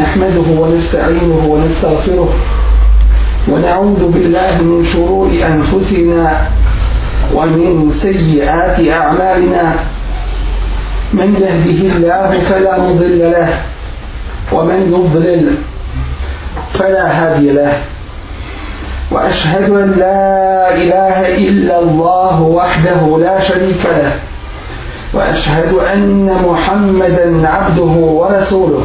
نحمده ونستعينه ونستغفره ونعوذ بالله من شرور أنفسنا ومن سيئات أعمالنا من يهده الله فلا مضل له ومن يضلل فلا هادي له وأشهد أن لا إله إلا الله وحده لا شريك له وأشهد أن محمدا عبده ورسوله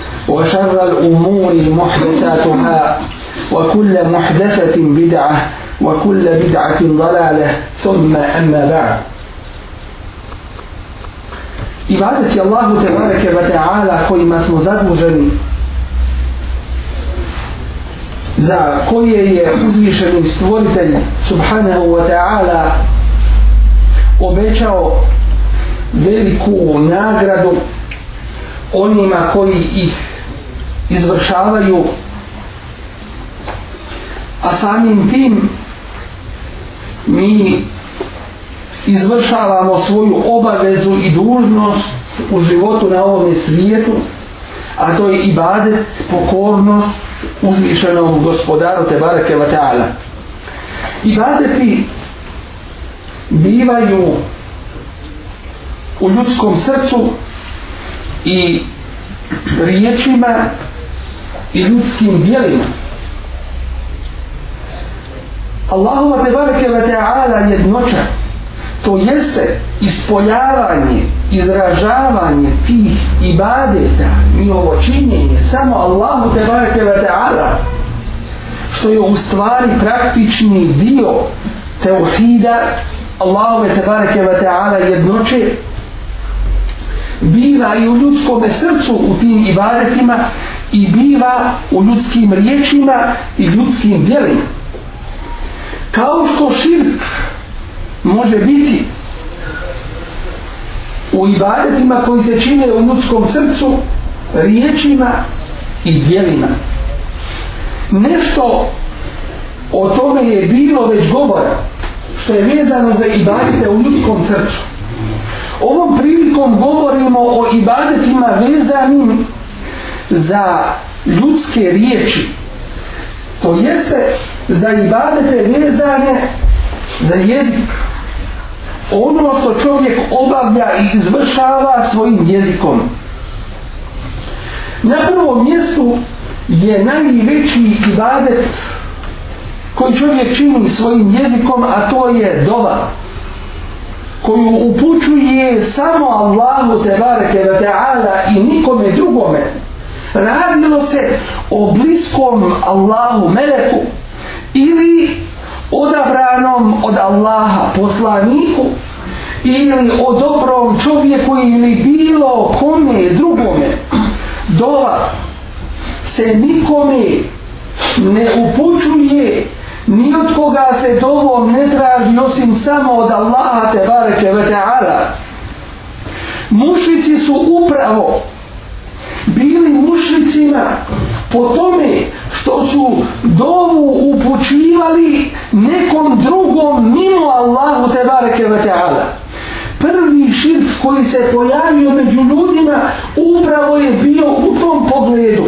وشر الأمور محدثاتها وكل محدثة بدعة وكل بدعة ضلالة ثم أما بعد Ibadeti Allahu te bareke ve ta'ala kojima smo zaduženi za koje je uzvišeni stvoritelj subhanahu wa ta'ala obećao veliku nagradu onima koji ih izvršavaju a samim tim mi izvršavamo svoju obavezu i dužnost u životu na ovom svijetu a to je ibadet pokornost uzvišenom gospodaru te barake vatala ibadeti bivaju u ljudskom srcu i riječima i ljudskim dijelima. Allahuma te barake wa ta'ala jednoća to jeste ispoljavanje izražavanje tih ibadeta i ovo činjenje samo Allahu te barake wa ta'ala što je u stvari praktični dio teuhida Allahu te barake wa ta'ala jednoće biva i u ljudskom srcu u tim ibadetima i biva u ljudskim riječima i ljudskim djelima. Kao što širk može biti u ibadetima koji se čine u ljudskom srcu, riječima i djelima. Nešto o tome je bilo već govora što je vezano za ibadete u ljudskom srcu. Ovom prilikom govorimo o ibadetima vezanim za ljudske riječi. To jeste za ibadete vezane za jezik. Ono što čovjek obavlja i izvršava svojim jezikom. Na prvom mjestu je najveći ibadet koji čovjek čini svojim jezikom, a to je dova. Dova koju upućuje samo Allahu Tebareke wa Teala i nikome drugome radilo se o bliskom Allahu Meleku ili odabranom od Allaha poslaniku ili o dobrom čovjeku ili bilo kome drugome dova se nikome ne upućuje ni od koga se dovom ne traži osim samo od Allaha te bareke ve ta'ala mušici su upravo bili mušicima po tome što su dovu upućivali nekom drugom mimo Allahu te bareke ve ta'ala prvi širk koji se pojavio među ljudima upravo je bio u tom pogledu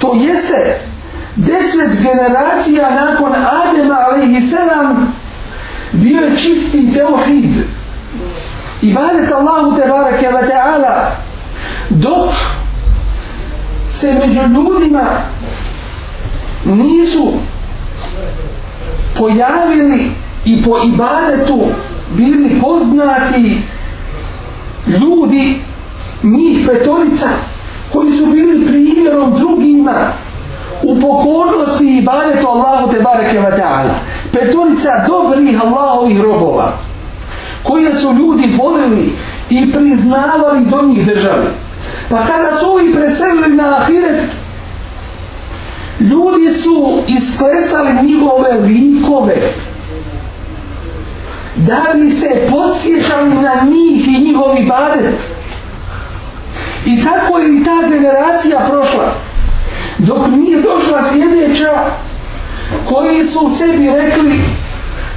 to jeste deset generacija nakon Adema alaihi selam bio je čisti teohid i badet Allahu te barake wa ta'ala dok se među ljudima nisu pojavili i po ibadetu bili poznati ljudi njih petorica koji su bili primjerom drugima u pokornosti i baretu Allahu te bareke wa ta'ala. Petunica dobrih Allahovih robova, koje su ljudi volili i priznavali do njih državi. Pa kada su ovi preselili na Ahiret, ljudi su isklesali njihove likove da bi se podsjećali na njih i njihovi badet. I tako je i ta generacija prošla dok nije došla sljedeća koji su u sebi rekli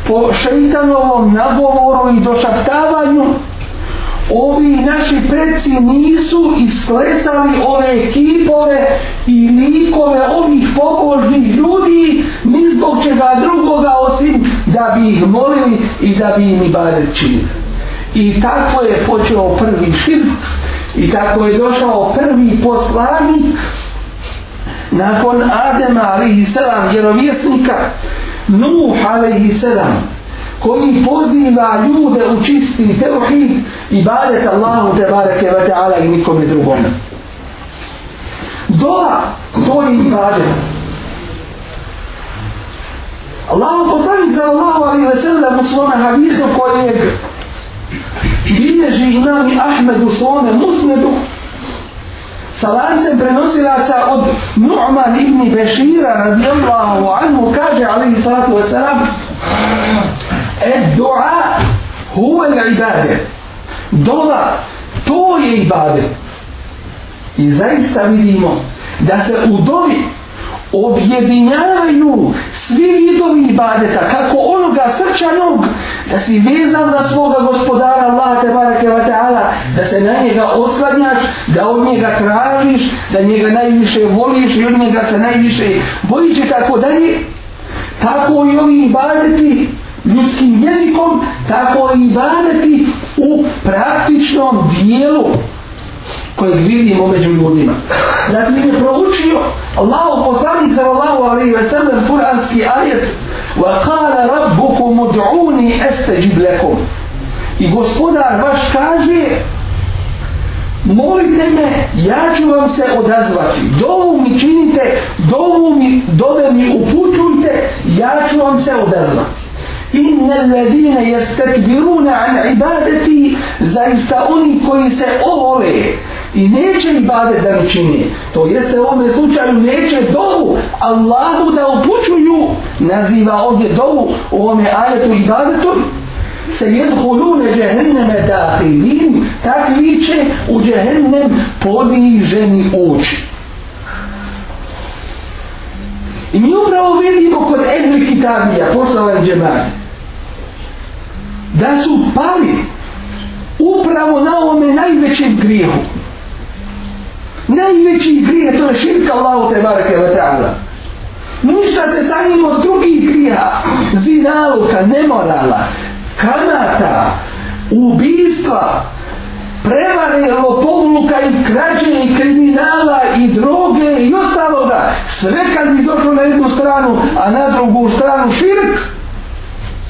po šeitanovom nagovoru i došaptavanju ovi naši predci nisu isklesali ove kipove i likove ovih pobožnih ljudi ni zbog čega drugoga osim da bi ih molili i da bi im ibadet činili i tako je počeo prvi šir i tako je došao prvi poslanik nakon Adema alaihi sallam, vjerovjesnika Nuh alaihi sallam, koji poziva ljude u čisti teohid i barek Allahu te bareke wa ta'ala i nikome drugom. Dola, to je ibadet. Allahu poslanik za Allahu alaihi wa sallam u svome hadithu koje je bilježi imam Ahmed u svome musnedu sa lancem prenosilaca od Nu'man ibn Bešira radijallahu anhu kaže alaihi salatu wasalam et dua huve l'ibade dola to je ibade i zaista vidimo da se u dobi objedinjaju svi vidovi ibadeta, kako onoga srčanog, da si vezan na svoga gospodara Allaha te barake wa ta'ala, da se na njega oskladnjaš, da od njega tražiš, da njega najviše voliš i od njega se najviše bojiš i tako dalje, tako i ovi ibadeti ljudskim jezikom, tako i ibadeti u praktičnom dijelu kojeg vidimo među ljudima. Zatim dakle, je proučio Allah poslanik za Allahu alaihi wa sallam kur'anski ajet وَقَالَ رَبُّكُمُ دْعُونِ أَسْتَجِبْ لَكُمْ I gospodar vaš kaže molite me, ja ću vam se odazvati. Dovu mi činite, dovu mi, dove mi uputujte, ja ću vam se odazvati. إن الذين يستكبرون عن عبادتي زيسا أوني كويس أوري I neće ibadet da učini. To jeste u ovom slučaju neće dovu Allahu da upućuju. Naziva ovdje dovu u ovom ajetu ibadetu. Se jed hulune džehenneme da hrivim, takvi će u džehennem podiženi učiti. I mi upravo vidimo kod Ebni Kitabija, poslala je džemar, da su pali upravo na ovome najvećem grijehu. Najveći grijeh, to je širka Allahu te barake wa ta'ala. Ništa se sa njim od drugih grija, zinaluka, nemorala, kamata, ubijstva, prevare i lopovluka i krađe i kriminala i droge i ostaloga, sve kad bi došlo na jednu stranu, a na drugu stranu širk,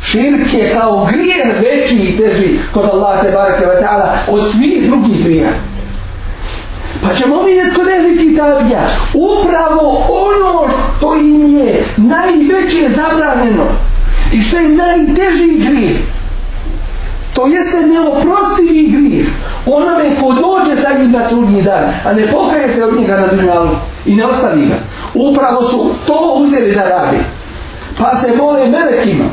širk je kao grijen veći i teži kod Allah te barake ta'ala od svih drugih grija. Pa ćemo vidjeti kod Eliki Tavija, upravo ono što im je najveće zabranjeno i što je najteži grijen, To jeste neoprostivi grijev. Onome ko dođe za njim na sudnji dan, a ne pokaje se od njega na dunjalu i ne ostavi ga. Upravo su to uzeli da radi. Pa se mole melekima.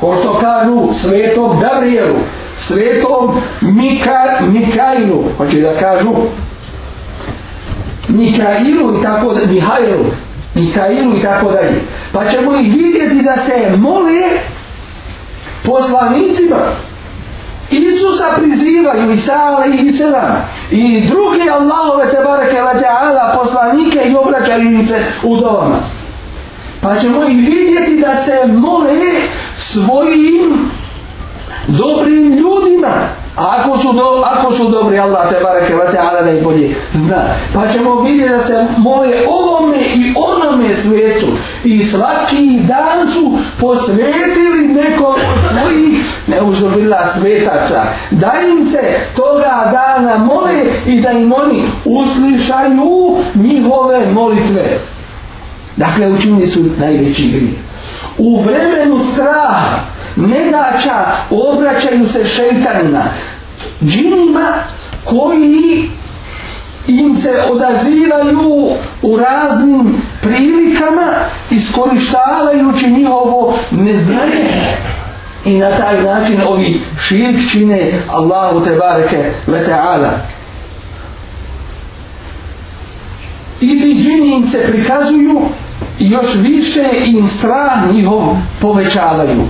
Ko što kažu svetom Gabrielu, svetom Mika, Mikajlu, hoće da kažu Mikajlu i tako da, Mihajlu, Mikajlu i tako dalje. Pa ćemo ih vidjeti da se mole poslanicima, Isusa prizivaju i sale i selam i druge Allahove te barake la ta'ala poslanike i obraćaju im se u dovama. Pa ćemo i vidjeti da se mole svojim dobrim ljudima Ako su, do, ako su dobri Allah te bareke ve teala da ih bolje zna. Pa ćemo vidjeti da se moje ovome i onome svijetu i svaki dan su posvetili nekom svojih neuzubila svetaca. Da im se toga dana mole i da im oni uslišaju njihove molitve. Dakle, učinili su najveći grije. U vremenu straha nedača znači, obraćaju se šeitanima, džinima koji im se odazivaju u raznim prilikama iskoristavajući njihovo neznanje. I na taj način ovi širk čine Allahu te bareke le ta'ala. I ti džini im se prikazuju i još više im strah njihov povećavaju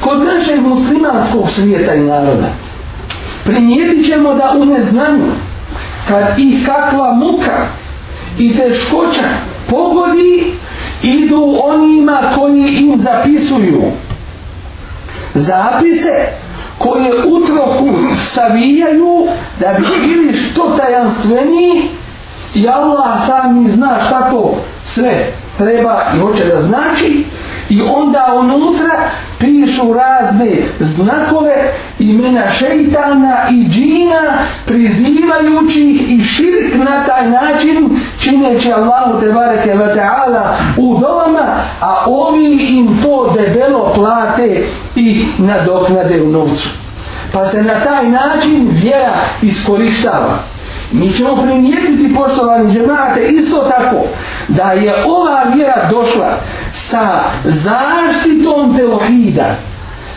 kod našeg muslimanskog svijeta i naroda primijetit ćemo da u neznanju kad ih kakva muka i teškoća pogodi idu onima koji im zapisuju zapise koje utroku savijaju da bi bili što tajanstveniji i Allah sam zna šta to sve treba i hoće da znači i onda unutra pišu razne znakove imena šeitana i džina prizivajući ih i širk na taj način čineći Allahu te bareke ve ta'ala u domama a ovi im to debelo plate i nadoknade u novcu pa se na taj način vjera iskoristava Mi ćemo primijetiti poštovani džemate isto tako da je ova vjera došla sa zaštitom telohida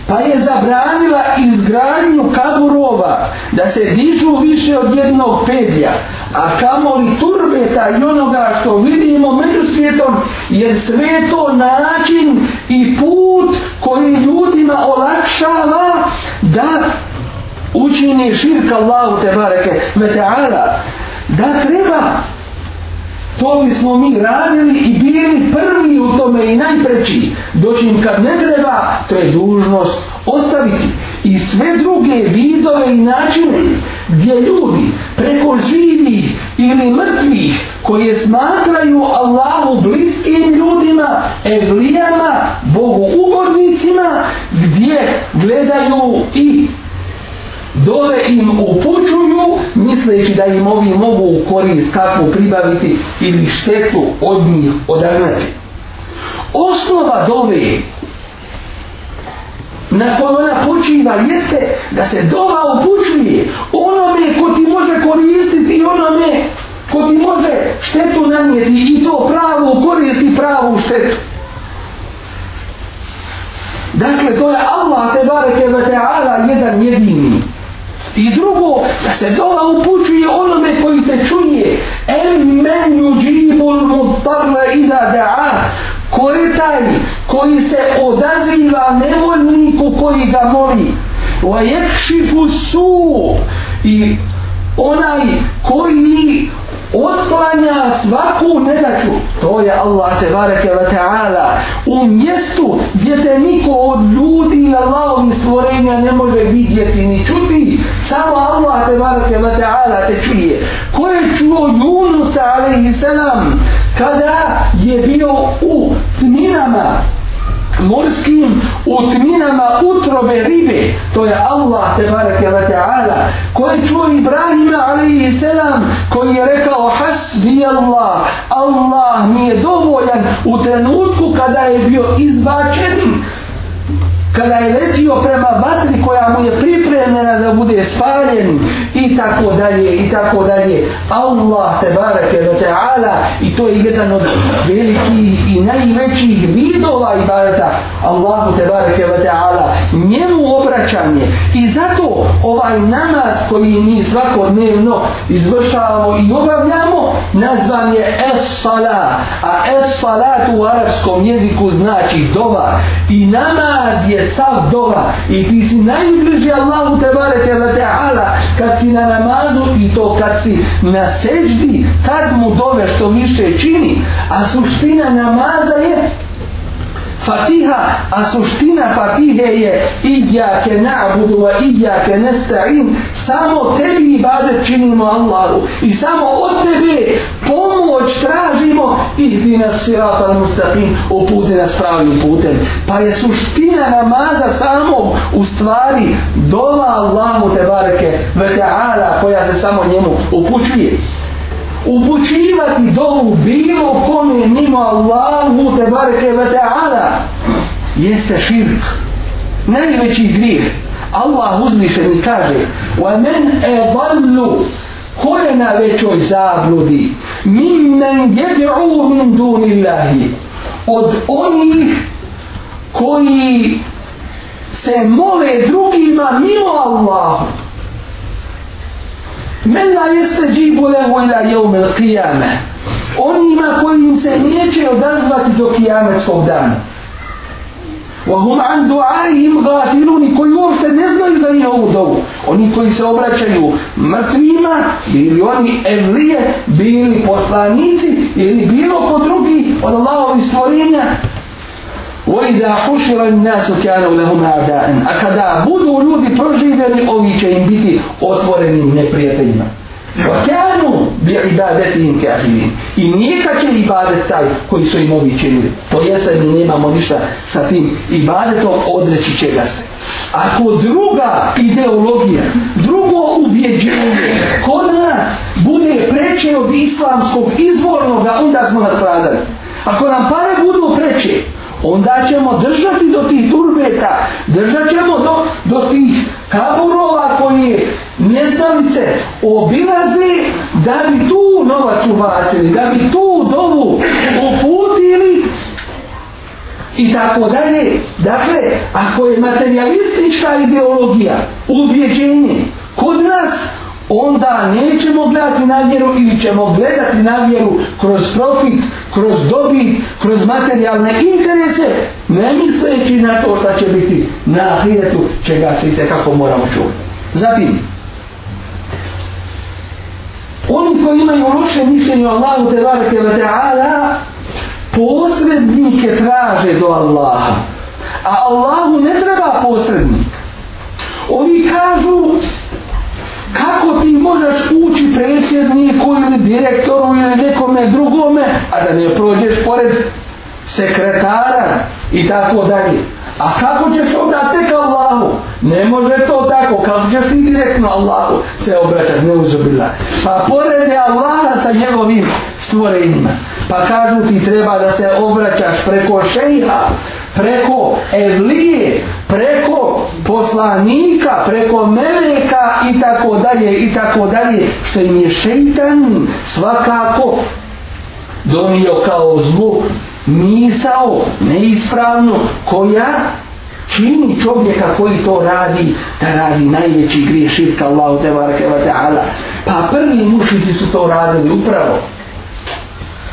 pa je zabranila izgradnju kaburova da se dižu više od jednog pedlja a kamoli turbeta i onoga što vidimo među svijetom je sve to način i put koji ljudima olakšava da učini širka Allahu te bareke da treba to li smo mi radili i bili prvi u tome i najpreći doćim kad ne treba to je dužnost ostaviti i sve druge vidove i načine gdje ljudi preko živih ili mrtvih koje smatraju Allahu bliskim ljudima evlijama, Bogu ugodnicima gdje gledaju i dole im upućuju misleći da im ovi mogu u korist kakvu pribaviti ili štetu od njih odagnati. Osnova dove na kojoj ona počiva jeste da se dova upućuje onome ko ti može koristiti i onome ko ti može štetu nanijeti i to pravo koristi pravu štetu. Dakle, to je Allah te bareke na teala jedan jedini I drugo, da se dova upućuje onome koji te čuje. En men juđibul mutarna ida da'a. Ko je taj koji se odaziva nevoljniku koji ga moli? Va jekšifu su i onaj koji otklanja svaku nedaču. To je Allah te bareke wa ta'ala u mjestu gdje te niko od ljudi na lavom stvorenja ne može vidjeti ni čuti. Samo Allah te bareke wa ta'ala te čuje. Ko je čuo Junusa alaihi salam kada je bio u tminama morskim u tminama utrobe ribe to je Allah te barake wa ta'ala koji čuo Ibrahima alaihi selam koji je rekao hasbi Allah Allah mi je dovoljan u trenutku kada je bio izbačen kada je letio prema vatri koja mu je pripremljena da bude spaljen i tako dalje i tako dalje Allah te barake do te ala i to je jedan od velikih i najvećih vidova ibadeta Allahu te barake do te ala njemu obraćanje i zato ovaj namaz koji mi svakodnevno izvršavamo i obavljamo nazvan je es-sala a es-salat u arapskom jeziku znači dova i namaz je sav dova i ti si najbliži Allahu te barete la ta'ala kad si na namazu i to kad si na seđdi tad mu dove što više čini a suština namaza je Fatiha, a suština Fatihe je Idjake na'budu wa idjake nesta'in Samo tebi ibadet činimo Allahu I samo od tebe pomoć tražimo Ihdi nas sirata mustaqim Uputi nas pravim putem Pa je suština namaza samo u stvari Dova Allahu te bareke Ve ta'ala koja se samo njemu upućuje upućivati dovu bilo kome mimo Allahu te bareke ve ta'ala jeste širk najveći grijeh Allah uzviše mi kaže وَمَنْ اَضَلُّ ko je na većoj zabludi مِمَّنْ يَدْعُوا مِنْ دُونِ اللَّهِ od onih koji se mole drugima mimo Allahu Men la jeste džibu lehu ila jevme qiyame. Onima kojim se neće odazvati do kijametskog dana. وهم عن دعائهم غافلون koji uopšte ne znaju za nje ovu dovu oni koji se obraćaju mrtvima bili oni evlije bili poslanici ili bilo ko drugi od Allahovi stvorenja وإذا حشر الناس كانوا لهم أعداء أكدا بدو لودي برجيدني أو يشين بيتي أتورني من بريتين وكانوا بعبادتهم كافرين إن يكاك عبادة تاي كل سوي مو يشين تو يسا نيما مونيشا ساتين عبادة أدرشي چهلاس Ako druga ideologija, drugo ubjeđenje kod nas bude preče od islamskog izvornog, onda smo nas pradali. Ako nam pare budu preče, onda ćemo držati do tih turbeta, držat ćemo do, do tih kaburova koje nestalice obilaze da bi tu novac uvacili, da bi tu dovu uputili i tako dalje. Dakle, ako je materialistička ideologija, ubjeđenje, kod nas onda nećemo gledati na vjeru ili ćemo gledati na vjeru kroz profit, kroz dobit, kroz materijalne interese, ne misleći na to šta će biti na ahiretu čega se i tekako moramo čuvati. Zatim, oni koji imaju loše mišljenje o Allahu te barake wa ta'ala, posrednike traže do Allaha. A Allahu ne treba posrednik. Oni kažu, Kako ti možeš ući predsjedniku ili direktoru ili nekome drugome, a da ne prođeš pored sekretara i tako dalje? A kako ćeš onda tek Allahu? Ne može to tako, kako ćeš ti direktno Allahu se obraćati, ne uzubila. Pa pored je Allaha sa njegovim stvorenjima. Pa kažu ti treba da se obraćaš preko šeha, preko evlije, preko poslanika, preko meleka i tako dalje i tako dalje, što im je šeitan svakako donio kao zlu misao neispravno koja čini čovjeka koji to radi da radi najveći grije širka Allahu Tebareke wa ta'ala pa prvi mušici su to radili upravo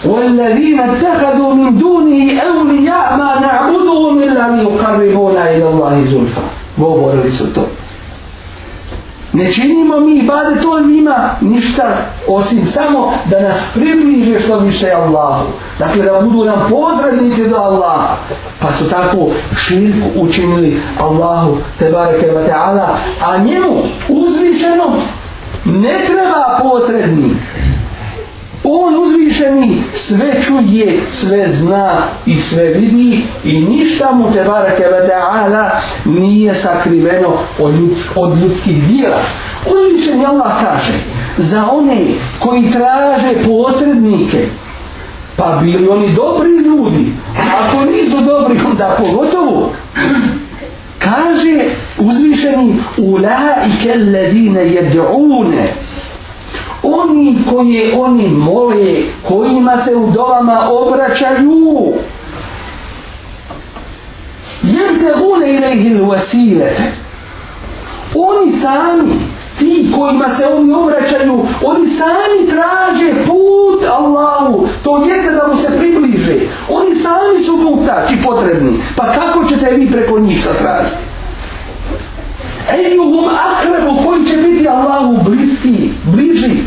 والذين اتخذوا من دونه أولياء ما نعبدهم إلا أن يقربونا إلى الله زلفى وقال لسوتو Ne činimo mi bade to njima ništa osim samo da nas približe što više Allahu. Dakle da budu nam pozdravnici do Allaha. Pa su tako širk učinili Allahu tebareke wa ta'ala. A njemu uzvišeno ne treba potrebnik on uzvišeni sve čuje, sve zna i sve vidi i ništa mu te barake ta'ala nije sakriveno od, ljudsk, od ljudskih djela. Uzvišeni Allah kaže za one koji traže posrednike pa bili oni dobri ljudi ako nisu dobri onda pogotovo kaže uzvišeni ulaike alladine jed'une oni koje oni mole, kojima se u dolama obraćaju. Jer te vune i vasile. Oni sami, ti kojima se oni obraćaju, oni sami traže put Allahu, to jeste da mu se približe. Oni sami su putači potrebni, pa kako ćete vi preko njih satražiti? Ejuhum akrebu koji će biti Allahu bliski, bliži. bliži.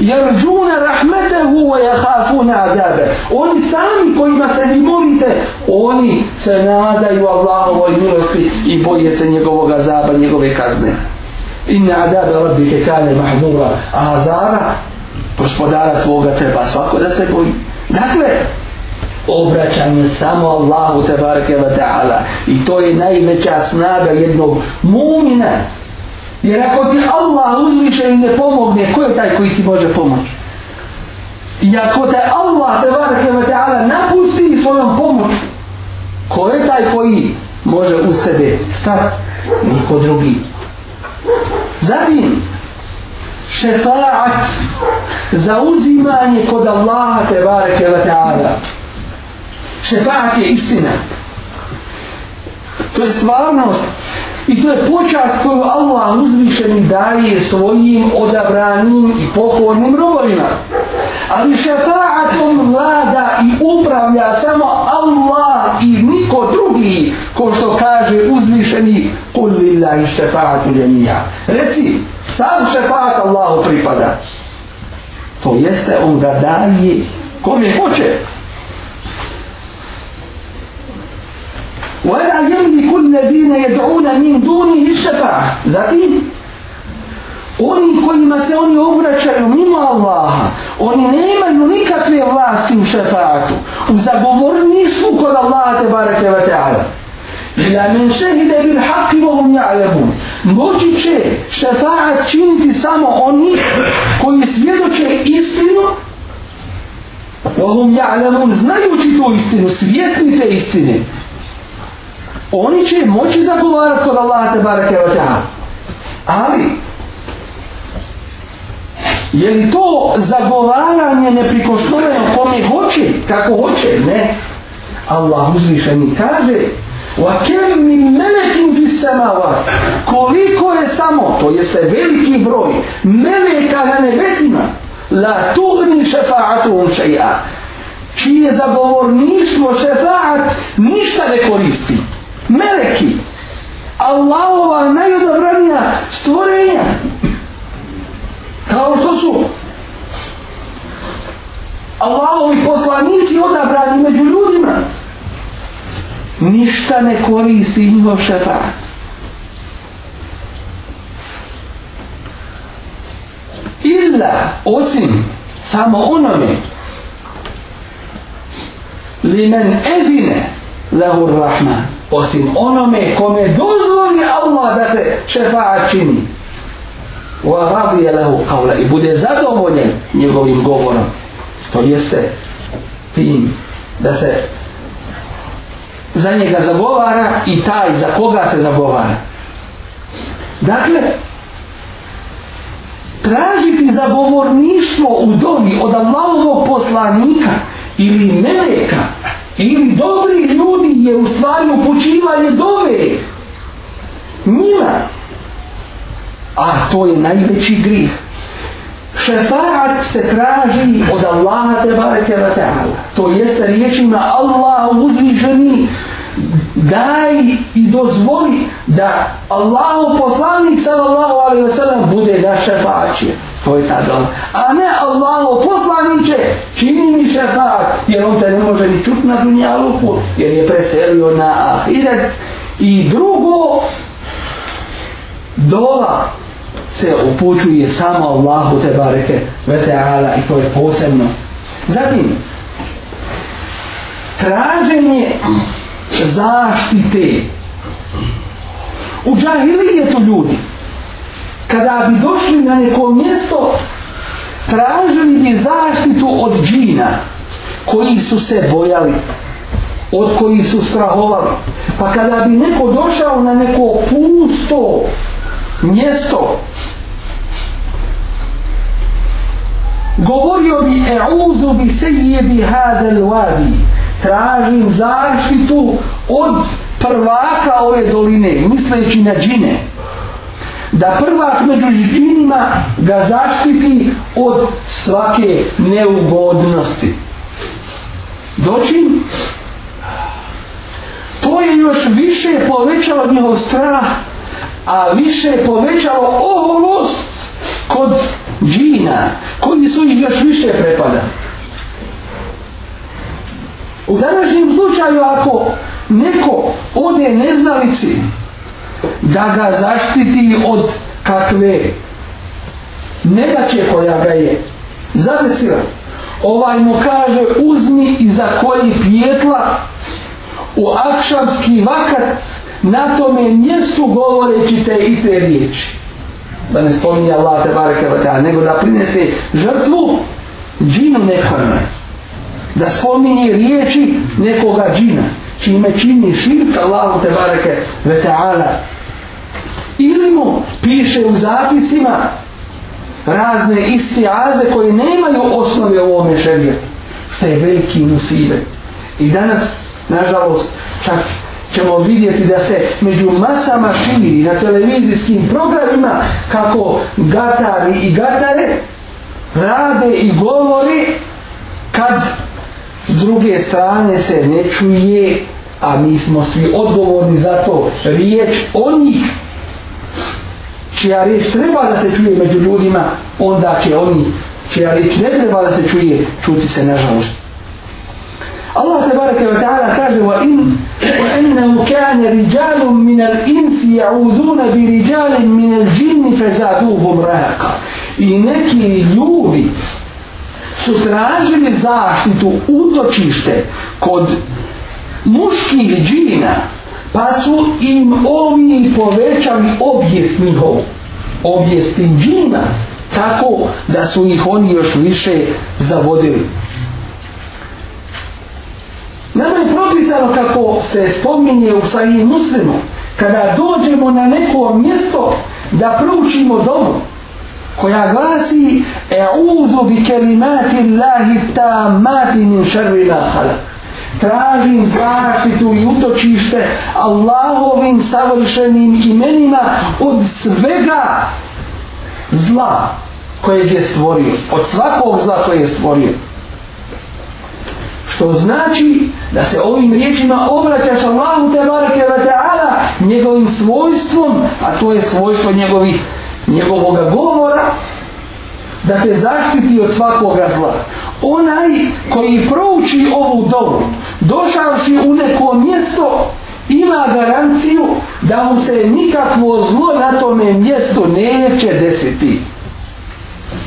يرجون رحمته ويخافون عذابه oni sami kojima se vi molite oni se nadaju Allahovoj milosti i boje se njegovog azaba njegove kazne in adaba rabbike kane mahzura a azaba gospodara tvoga treba svako da se boji dakle obraćanje samo Allahu tebareke ve taala i to je najveća snaga jednog mu'mina Jer ako ti Allah uzviše i ne pomogne, ko je taj koji ti može pomoći? I ako te Allah te varke ve ta'ala napusti svojom pomoć, ko je taj koji može uz tebe stati? Niko drugi. Zatim, šefaat za uzimanje kod Allaha te bareke wa ta'ala. Šefaat je istina. To je stvarnost I to je počast koju Allah uzvišeni daje svojim odabranim i pokornim robovima. Ali šefaatom vlada i upravlja samo Allah i niko drugi, ko što kaže uzvišeni, kul lillah i šefaat ilenija. Reci, sam šefaat Allahu pripada. To jeste on ga daje kome hoće. وَلَا يَمْلِكُ الَّذِينَ يَدْعُونَ مِنْ دُونِهِ الشَّفَاعَةِ Zatim, oni kojima se oni obraćaju mimo Allaha, oni nemaju nikakve vlasti u šefaatu, u zagovornišku kod Allaha te barake wa ta'ala. Ila men šehide bil haqi wa hum ja'lebun. Moći će šefaat činiti samo oni koji svjedoče istinu, wa hum ja'lebun, znajući tu istinu, svjesni te istine. istine oni će moći da govara kod Allaha te barake o ali je li to zagovaranje neprikosnoveno kome hoće kako hoće, ne Allah uzviše mi kaže وَكَمْ مِنْ مَلَكِمْ فِي سَمَوَاتِ Koliko je samo, to jeste veliki broj, meleka na nebesima, la tuhni šefaatuhum šeja, čije zagovorništvo šefaat ništa ne koristi meleki Allahova najodobranija stvorenja kao što su Allahovi poslanici odabrani među ljudima ništa ne koristi njihov šefat illa osim samo onome li men ezine lehu rahman osim onome kome dozvoli Allah da se šefaat čini wa radije lehu kavla i bude zadovoljen njegovim govorom to jeste tim da se za njega zagovara i taj za koga se zagovara dakle tražiti zagovorništvo u dobi od Allahovog poslanika ili meleka ili dobrih ljudi je u stvari upućivanje dove njima a to je najveći grih šefaat se traži od Allaha te bareke wa ta'ala to jeste riječima Allah uzvišeni daj i dozvoli da Allahu poslanik sallallahu alaihi wasallam bude naš šefaće to je ta dola a ne Allahu poslaniće čini mi šefaat jer on te ne može ni čut na dunjaluku jer je preselio na ahiret i drugo dola se upućuje samo Allahu te bareke ve ala i to je posebnost zatim traženje zaštite. U džahilijetu ljudi, kada bi došli na neko mjesto, tražili bi zaštitu od džina, koji su se bojali, od koji su strahovali. Pa kada bi neko došao na neko pusto mjesto, govorio bi, e'uzu bi sejjedi hadel wadi, tražim zaštitu od prvaka ove doline, misleći na džine. Da prvak među džinima ga zaštiti od svake neugodnosti. Dočin? To je još više povećalo njihov strah, a više povećalo oholost kod džina, koji su ih još više prepadali. U današnjem slučaju ako neko ode neznalici da ga zaštiti od kakve nedaće koja ga je zadesila, ovaj mu kaže uzmi i za koji pjetla u akšavski vakat na tome mjestu govoreći te i te riječi da ne spominje Allah te bareke nego da prinese žrtvu džinu nekome da spominje riječi nekoga džina čime čini širk Allahu te bareke ve ta'ala ili mu piše u zapisima razne isti aze koje nemaju osnove u ovome šerije što je veliki musibe i danas nažalost čak ćemo vidjeti da se među masama širi na televizijskim programima kako gatari i gatare rade i govori kad s druge strane se ne čuje a mi smo svi odgovorni za to riječ onih čija riječ treba da se čuje među ljudima onda će oni čija riječ ne treba da se čuje čuti se nažalost Allah te bareke ve taala kaže wa in wa inna kana rijalun min al-ins ya'uduna bi rijalin min al-jinn fazaduhum raqa i neki ljudi su tražili zaštitu utočište kod muških džina pa su im ovi povećali objest njihov objest džina tako da su ih oni još više zavodili nama je propisano kako se spominje u sajim muslimu kada dođemo na neko mjesto da proučimo domu koja glasi e'udhu bi kelimati Allahi tamati min šarri nahala tražim zaštitu i utočište Allahovim savršenim imenima od svega zla kojeg je stvorio od svakog zla koje je stvorio što znači da se ovim riječima obraćaš Allahu te barake wa ta'ala njegovim svojstvom a to je svojstvo njegovih njegovog govora da te zaštiti od svakoga zla. Onaj koji prouči ovu dovu, došavši u neko mjesto, ima garanciju da mu se nikakvo zlo na tome mjestu neće desiti.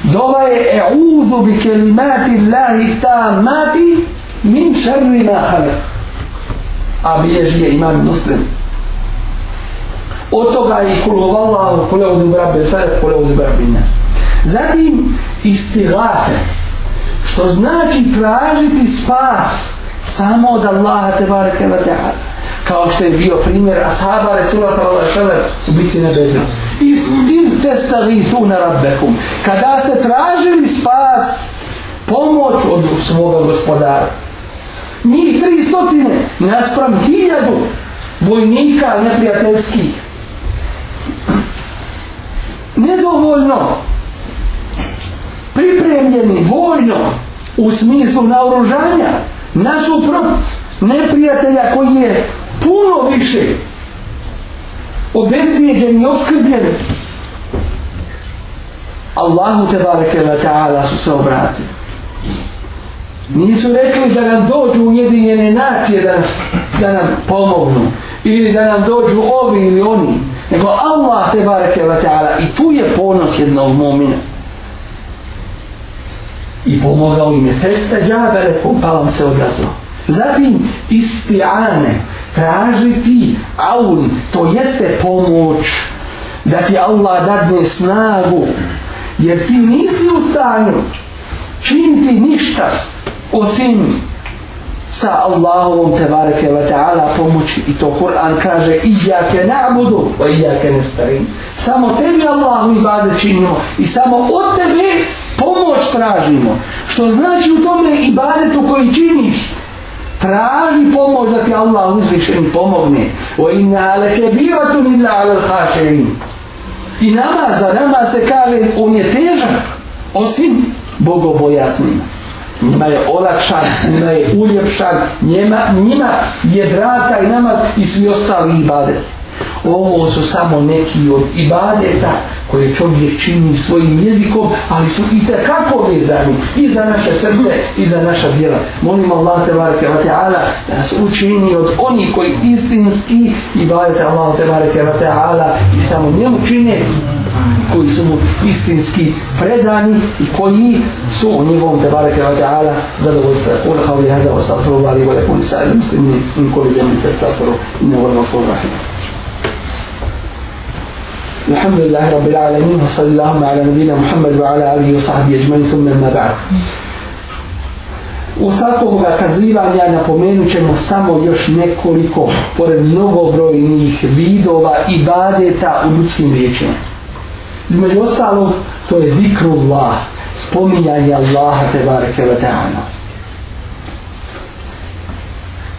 Dova je e'udhu bi kelimati Allahi ta mati min šarri ma halak. A bilježi je imam muslim od toga i kulu vallahu kule uzim rabbe sajet kule uzim rabbi nas zatim istirate što znači tražiti spas samo od Allaha te bareke wa ta'ala kao što je bio primjer ashaba Resula sallallahu alaihi wa sallam su bici na bezno iz, iz testa gisu na rabbekum kada se tražili spas pomoć od svoga gospodara njih tri stotine naspram hiljadu vojnika neprijateljskih nedovoljno pripremljeni vojno u smislu naoružanja nasuprot neprijatelja koji je puno više obezvijeđen i oskrbljen Allahu te bareke wa ta'ala su se obratili nisu rekli da nam dođu ujedinjene nacije da, da nam pomognu ili da nam dođu ovi ili oni nego Allah te bareke wa ta'ala i tu je ponos jednog momina i pomogao im je testa džabere upala se odrazno zatim istiane tražiti aun to jeste pomoć da ti Allah dadne snagu jer ti nisi u stanju činiti ništa osim sa Allahovom tebareke wa ta'ala pomoći i to Kur'an kaže iđake na'budu wa iđake nestarim samo tebi Allahu i bade činimo i samo od tebe pomoć tražimo što znači u tome i bade tu koji činiš traži pomoć da ti Allah uzvišen pomogne wa inna ala kebiratu nila ala l'hašerim i namaz za namaz se kaže on je težak osim bogobojasnima njima je olakšan, njima je uljepšan, njima, njima je draga i nama i svi ostali ibadet. Ovo su samo neki od ibadeta koje čovjek čini svojim jezikom, ali su i takako vezani i za naše srce i za naša djela. Molim Allah te barake wa ta'ala da nas učini od oni koji istinski ibadete Allah te barake wa ta'ala i samo njemu čine koji su mu istinski predani i koji su u njegovom te barake wa ta'ala zadovolj se kuna kao li hada wa sallahu alihi wa lakuni sa'ali muslimi in koli jemni te sallahu in nevoj mafu rahim Alhamdulillahi Rabbil Alameen wa sallallahu ala nabina Muhammad wa ala alihi wa sahbihi ajmani thumma ma ba'd U svakog kazivanja napomenut ćemo samo još nekoliko, pored mnogobrojnih vidova i badeta u ljudskim riječima između ostalog to je zikru Allah spominjanje Allaha te bareke vata'ana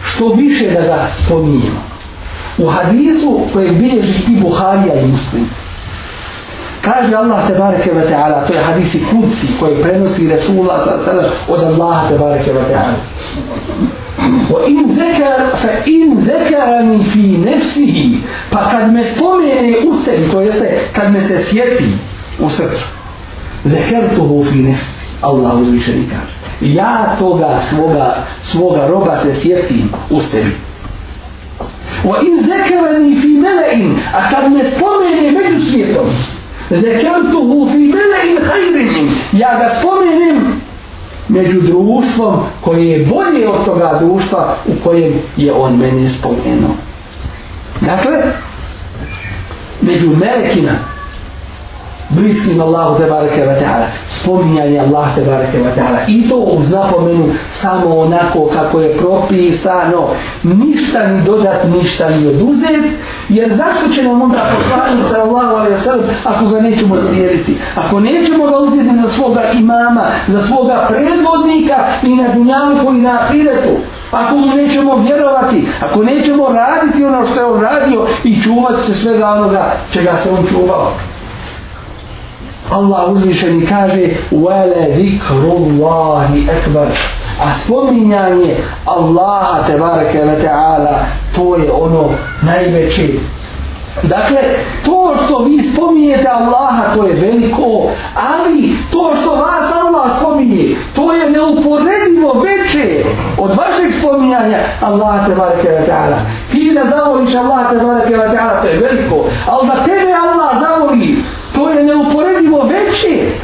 što više da ga spominjemo u hadisu koje bilježi i Buharija i Muslim kaže Allah te bareke vata'ana to je hadis i kudci koji prenosi Resulullah od Allaha te bareke vata'ana وإن ذكر فإن ذكرني في نفسه فقد مسومني أسر تو يسي قد مسسيتي أسر ذكرته في نفسي الله عزيزي كار يا توغا سوغا سوغا ربا سسيتي أسر وإن ذكرني في ملأ أقد مسومني مجو سيتم ذكرته في ملأ خير يا غسومني među društvom koje je bolje od toga društva u kojem je on meni spomenuo. Dakle, među melekima bliskim Allahu te bareke ve taala spominjanje Allah te bareke ve taala i to uz napomenu samo onako kako je propisano ništa ni dodat ništa ni oduzet jer zašto ćemo onda poslanik sallallahu alejhi ve sellem ako ga nećemo vjeriti ako nećemo ga uzeti za svoga imama za svoga predvodnika i na dunjalu i na ahiretu ako mu nećemo vjerovati ako nećemo raditi ono što je on radio i čuvati se svega onoga čega se on čuvao Allah uzviše mi kaže وَلَا ذِكْرُ اللَّهِ أَكْبَرُ A spominjanje Allaha te barake ve ta'ala to je ono najveće. Dakle, to što vi spominjete Allaha to je veliko, ali to što vas Allah spominje to je neuporedivo veće od vašeg spominjanja Allaha te barake ve ta'ala. Ti da zavoliš Allaha te barake ve ta'ala to je veliko, ali da tebe Allah zavoli lakše.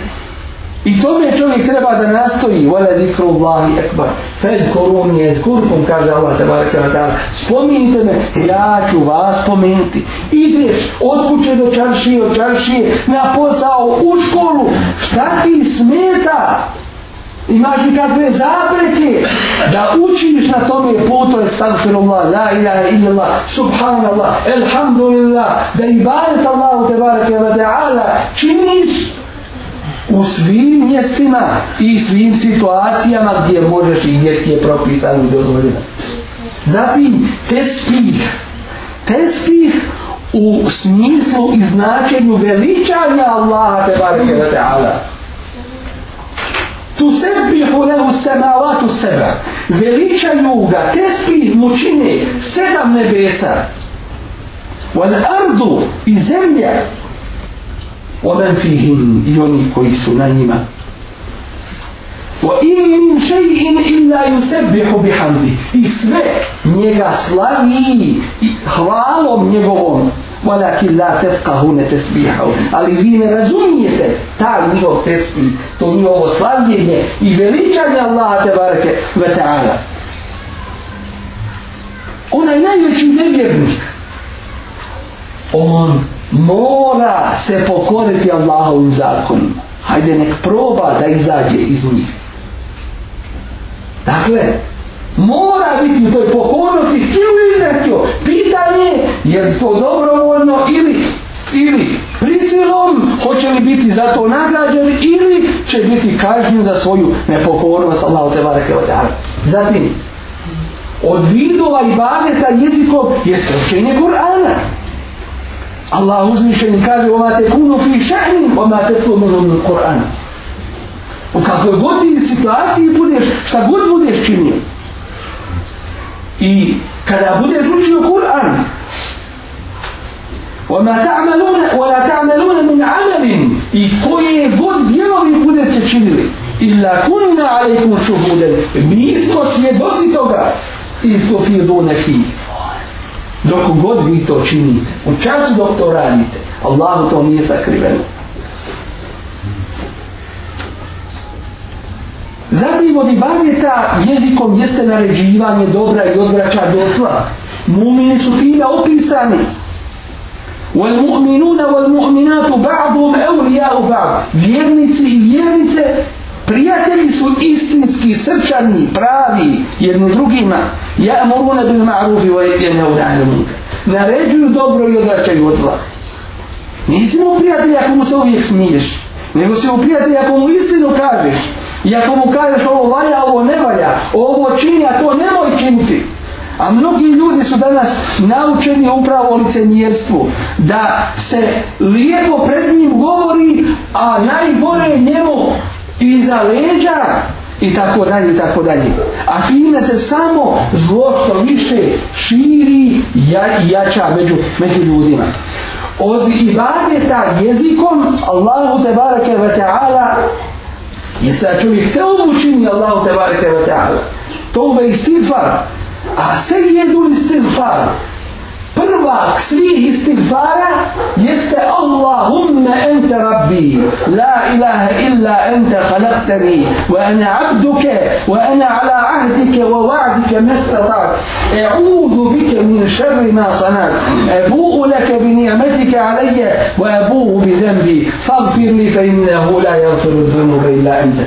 I tome čovjek treba da nastoji. Vala zikru Allahi akbar. Fed korun je s kurkom, kaže Allah tabarak wa ta'ala. Spominite me, ja ću vas spomenuti. Ideš od kuće do čaršije, od čaršije, na posao, u školu. Šta ti smeta? Imaš li kakve zapreke da učiniš na tome putu Estagfirullah, la ilaha illallah, subhanallah, elhamdulillah, da ibadet Allahu tebareke wa ta'ala činiš u svim mjestima i svim situacijama gdje možeš i gdje ti je propisan i dozvoljeno. Zatim, tespih. Tespih u smislu i značenju veličanja Allaha te barike da te ala. Tu se pihu lehu sema alatu seba. Veličaju ga, tespih mu čine sedam nebesa. Wal ardu i zemlja ومن فيهم يوني كوي سنانيما وإن من شيء إلا يسبح بحمده اسم نيغا سلامي هوالوم نيغوون ولكن لا تفقهون تسبيحه ali vi ne razumijete ta njihov tesbih to njihovo slavljenje i veličanje Allaha te barake ve ta'ala onaj najveći nevjernik on mora se pokoriti Allahovim zakonima. Hajde nek proba da izađe iz njih. Dakle, mora biti u toj pokornosti htio izrekio. Pitanje je li to dobrovoljno ili ili prisilom hoće li biti za to nagrađen ili će biti kažnjen za svoju nepokornost Allahu te bareke Zatim, od vidova i bageta jezikom je sročenje Kur'ana. Allah uzvišen kaže oma te kunu fi še'nin oma te slumunu min Kur'an u kakvoj god situaciji budeš, šta god budeš činio i kada budeš učio Kur'an وما تعملون ولا تعملون من عمل في كل بود ديالهم بودت تشيلي الا كنا عليكم شهودا بنسبه سيدوسي توغا في سوفي دون فيه dok god vi to činite u čas dok to radite Allahu to nije sakriveno Zatim od ibadeta jezikom jeste naređivanje dobra i odvraća dotla. Mumini su time opisani. Wal mu'minuna wal mu'minatu ba'dum evlija u ba'd. Vjernici i vjernice prijatelji su istinski srčani, pravi, jedno drugima. Ja mogu na dvije ma'rufi u jedne uranjeni. Naređuju dobro i odvraćaju od zla. Nisi mu prijatelj ako mu se uvijek smiješ. Nego si mu prijatelj ako mu istinu kažeš. I ako mu kažeš ovo valja, ovo ne valja, ovo čini, a to nemoj činiti. A mnogi ljudi su danas naučeni upravo o licenjerstvu. Da se lijepo pred njim govori, a najbolje njemu iza leđa i tako dalje i tako dalje a fine se samo zlo što više širi ja, jača među, među ljudima od ibadeta jezikom Allahu te barake wa ta'ala i sa čovjek te učini Allahu te barake wa ta'ala to uve istifar a se jedu istifar prvak svih istifara jeste اللهم أنت ربي لا إله إلا أنت خلقتني وأنا عبدك وأنا على عهدك ووعدك ما استطعت أعوذ بك من شر ما صنعت أبوء لك بنعمتك علي وأبوء بذنبي فاغفر لي فإنه لا يغفر الذنوب إلا أنت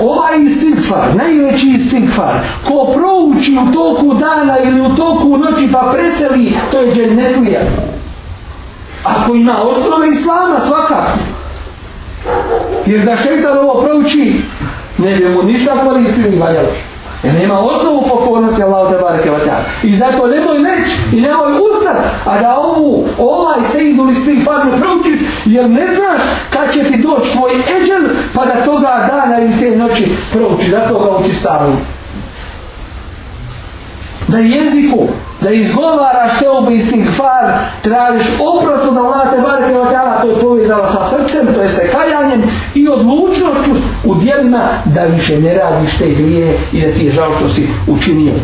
Ovaj istigfar, najveći istigfar, ko prouči u toku dana ili u toku noći pa preseli, to je džennetlija. Ako i na osnove islama svaka. Jer da šeitan ovo prouči, ne bi mu ništa koristio i valjalo. Jer nema osnovu pokornosti Allah te bareke vata. I zato nemoj neć i nemoj ustat, a da ovu, ovaj sejdu li svi farnu prutis, jer ne znaš kad će ti doći svoj eđel, pa da toga dana ili te noći prouči, da toga uči starom na jeziku da izgovaraš te obisni kvar, trebaš oprostu da vlate barke od tjela, to je povezala sa srcem, to jeste kajanjem i odlučnošću u djelima da više ne radiš te grije i da ti je žao što si učinio.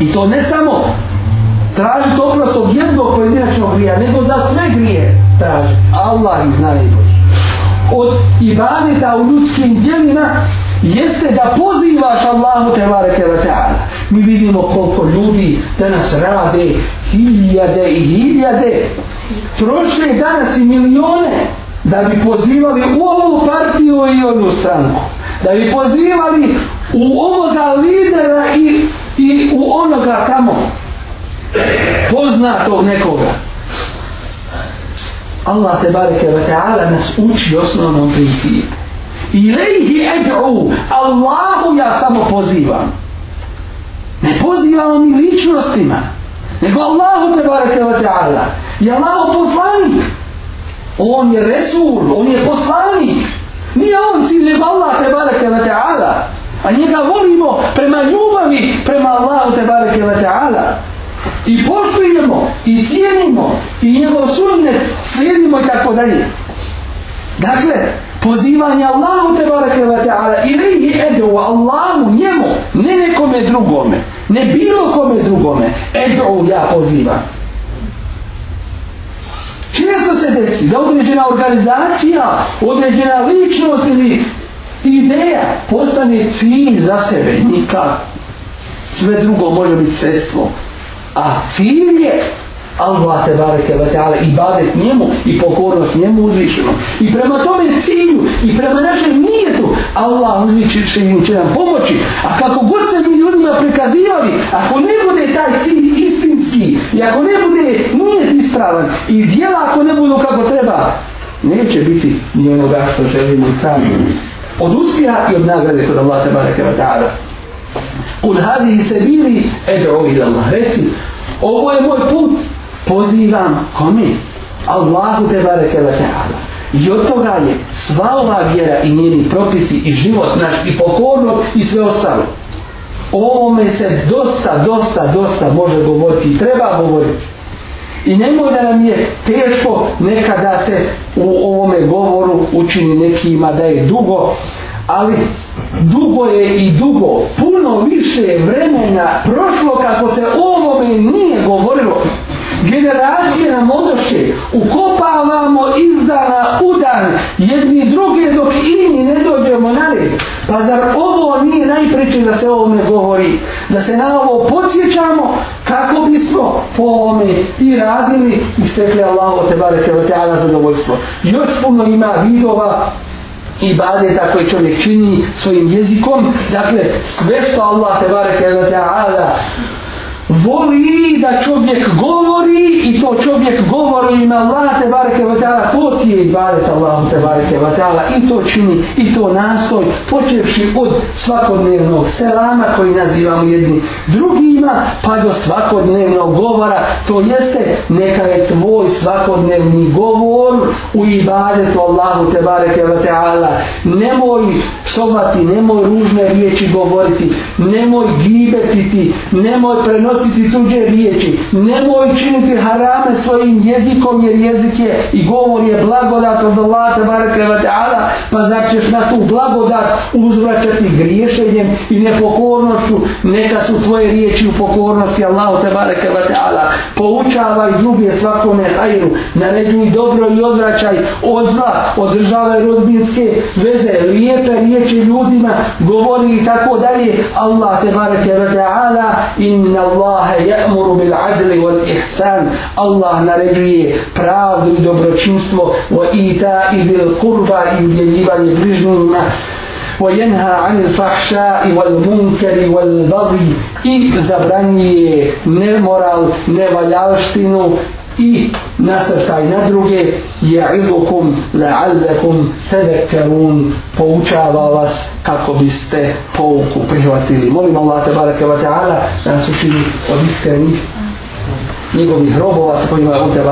I to ne samo tražiš oprost od jednog pojedinačnog grija, nego za sve grije tražiš. Allah ih zna i Od ibadita u ljudskim djelima jeste da pozivaš Allahu te bareke ve taala mi vidimo koliko ljudi danas rade hiljade i hiljade troše danas i milione da bi pozivali u ovu partiju i onu stranku da bi pozivali u ovoga lidera i, i u onoga tamo poznatog nekoga Allah te bareke ve taala nas uči osnovnom principu Ilehi ed'u, Allahu ja samo pozivam. Ne pozivamo ni ličnostima, nego Allahu te barake wa ta'ala. I Allahu poslanik. On je resul, on je poslanik. Nije on cilj, nego Allah te barake wa ta'ala. A njega volimo prema ljubavi, prema Allahu te barake wa ta'ala. I poštujemo, i cijenimo, i njegov sunnet slijedimo i tako dalje. Dakle, pozivanje Allahu te barake wa ta'ala ilaihi edu Allahu njemu ne nekome drugome ne bilo kome drugome edu ja poziva često se desi da određena organizacija određena ličnost ili ideja postane cilj za sebe nikad sve drugo može biti sredstvo a cilj je Allah te bareke ve ta'ala ibadet njemu i pokornost njemu uzvišeno. I prema tome cilju i prema našem nijetu Allah uzvišeno će nam pomoći. A kako god se mi ljudima prikazivali, ako ne bude taj cilj istinski i ako ne bude nijet ispravan i dijela ako ne budu kako treba, neće biti ni onoga što želimo sami. Od uspjeha i od nagrade kod Allah te bareke ve ta'ala. Kul hadihi sebiri, edo ovi da Allah. Reci, ovo je moj put pozivam kome? Allahu te bareke ve teala. I od toga je sva ova vjera i njeni propisi i život naš i pokornost i sve ostalo. O ovome se dosta, dosta, dosta može govoriti i treba govoriti. I nemoj da nam je teško nekada se u ovome govoru učini nekima da je dugo, ali dugo je i dugo, puno više vremena prošlo kako se o ovome nije govorilo generacije nam odoše, ukopavamo izdana udan jedni druge dok i mi ne dođemo na red. Pa zar ovo nije najpriče da se o ovome govori? Da se na ovo podsjećamo kako bismo po ovome i radili i stekli Allaho te barete od teada zadovoljstvo. Još puno ima vidova i bade tako je čovjek čini svojim jezikom dakle sve što Allah te bareke ala voli da čovjek govori i to čovjek govori ima Allah te bareke wa ta'ala to ti je ibadet Allah te bareke wa ta'ala i to čini i to nastoj počevši od svakodnevnog selama koji nazivamo jedni drugima pa do svakodnevnog govora to jeste neka je tvoj svakodnevni govor u ibadetu Allahu te bareke wa ta'ala nemoj psovati nemoj ružne riječi govoriti nemoj gibetiti nemoj prenositi koristiti tuđe riječi. Nemoj činiti harame svojim jezikom jer jezik je i govor je blagodat od Allah tabaraka wa ta'ala pa zar ćeš na tu blagodat uzvraćati griješenjem i nepokornošću neka su tvoje riječi u pokornosti Allah tabaraka wa ta'ala. Poučavaj druge svakome hajru, naređuj dobro i odvraćaj od zla, održavaj rodbinske veze, lijepe riječi ljudima, govori i tako dalje. Allah tabaraka wa ta'ala inna Allah Allah ya'muru bil adli wal ihsan Allah naređuje pravdu i dobročinstvo wa ita i bil kurba i udjeljivanje bližnjima wa yanha ani fahša i wal munkeri wal bagi i zabranje nemoral, nevaljavštinu i nasrtaj na druge je idukum la'allakum tadakkarun poučava vas kako biste pouku prihvatili molim Allah te baraka wa ta'ala da nas učini od iskrenih njegovih robova s kojima je on te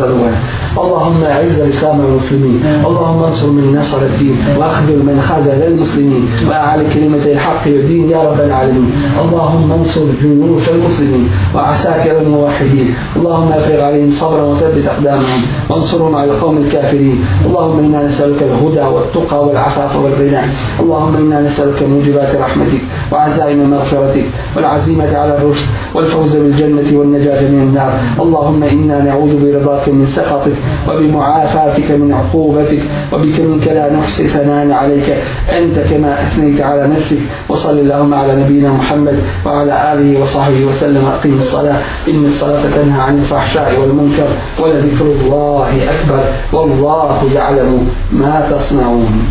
zadovoljan. اللهم اعز الاسلام والمسلمين، اللهم انصر من نصر الدين، واخذل من خذل المسلمين، واعل كلمه الحق والدين يا رب العالمين، اللهم انصر جنود المسلمين وعساكر الموحدين، اللهم افرغ عليهم صبرا وثبت اقدامهم، وانصرهم على القوم الكافرين، اللهم انا نسالك الهدى والتقى والعفاف والغنى، اللهم انا نسالك موجبات رحمتك وعزائم مغفرتك والعزيمه على الرشد والفوز بالجنه والنجاه من النار اللهم إنا نعوذ برضاك من سخطك وبمعافاتك من عقوبتك وبك منك لا نحصي ثنان عليك أنت كما أثنيت على نفسك وصل اللهم على نبينا محمد وعلى آله وصحبه وسلم أقيم الصلاة إن الصلاة تنهى عن الفحشاء والمنكر ولذكر الله أكبر والله يعلم ما تصنعون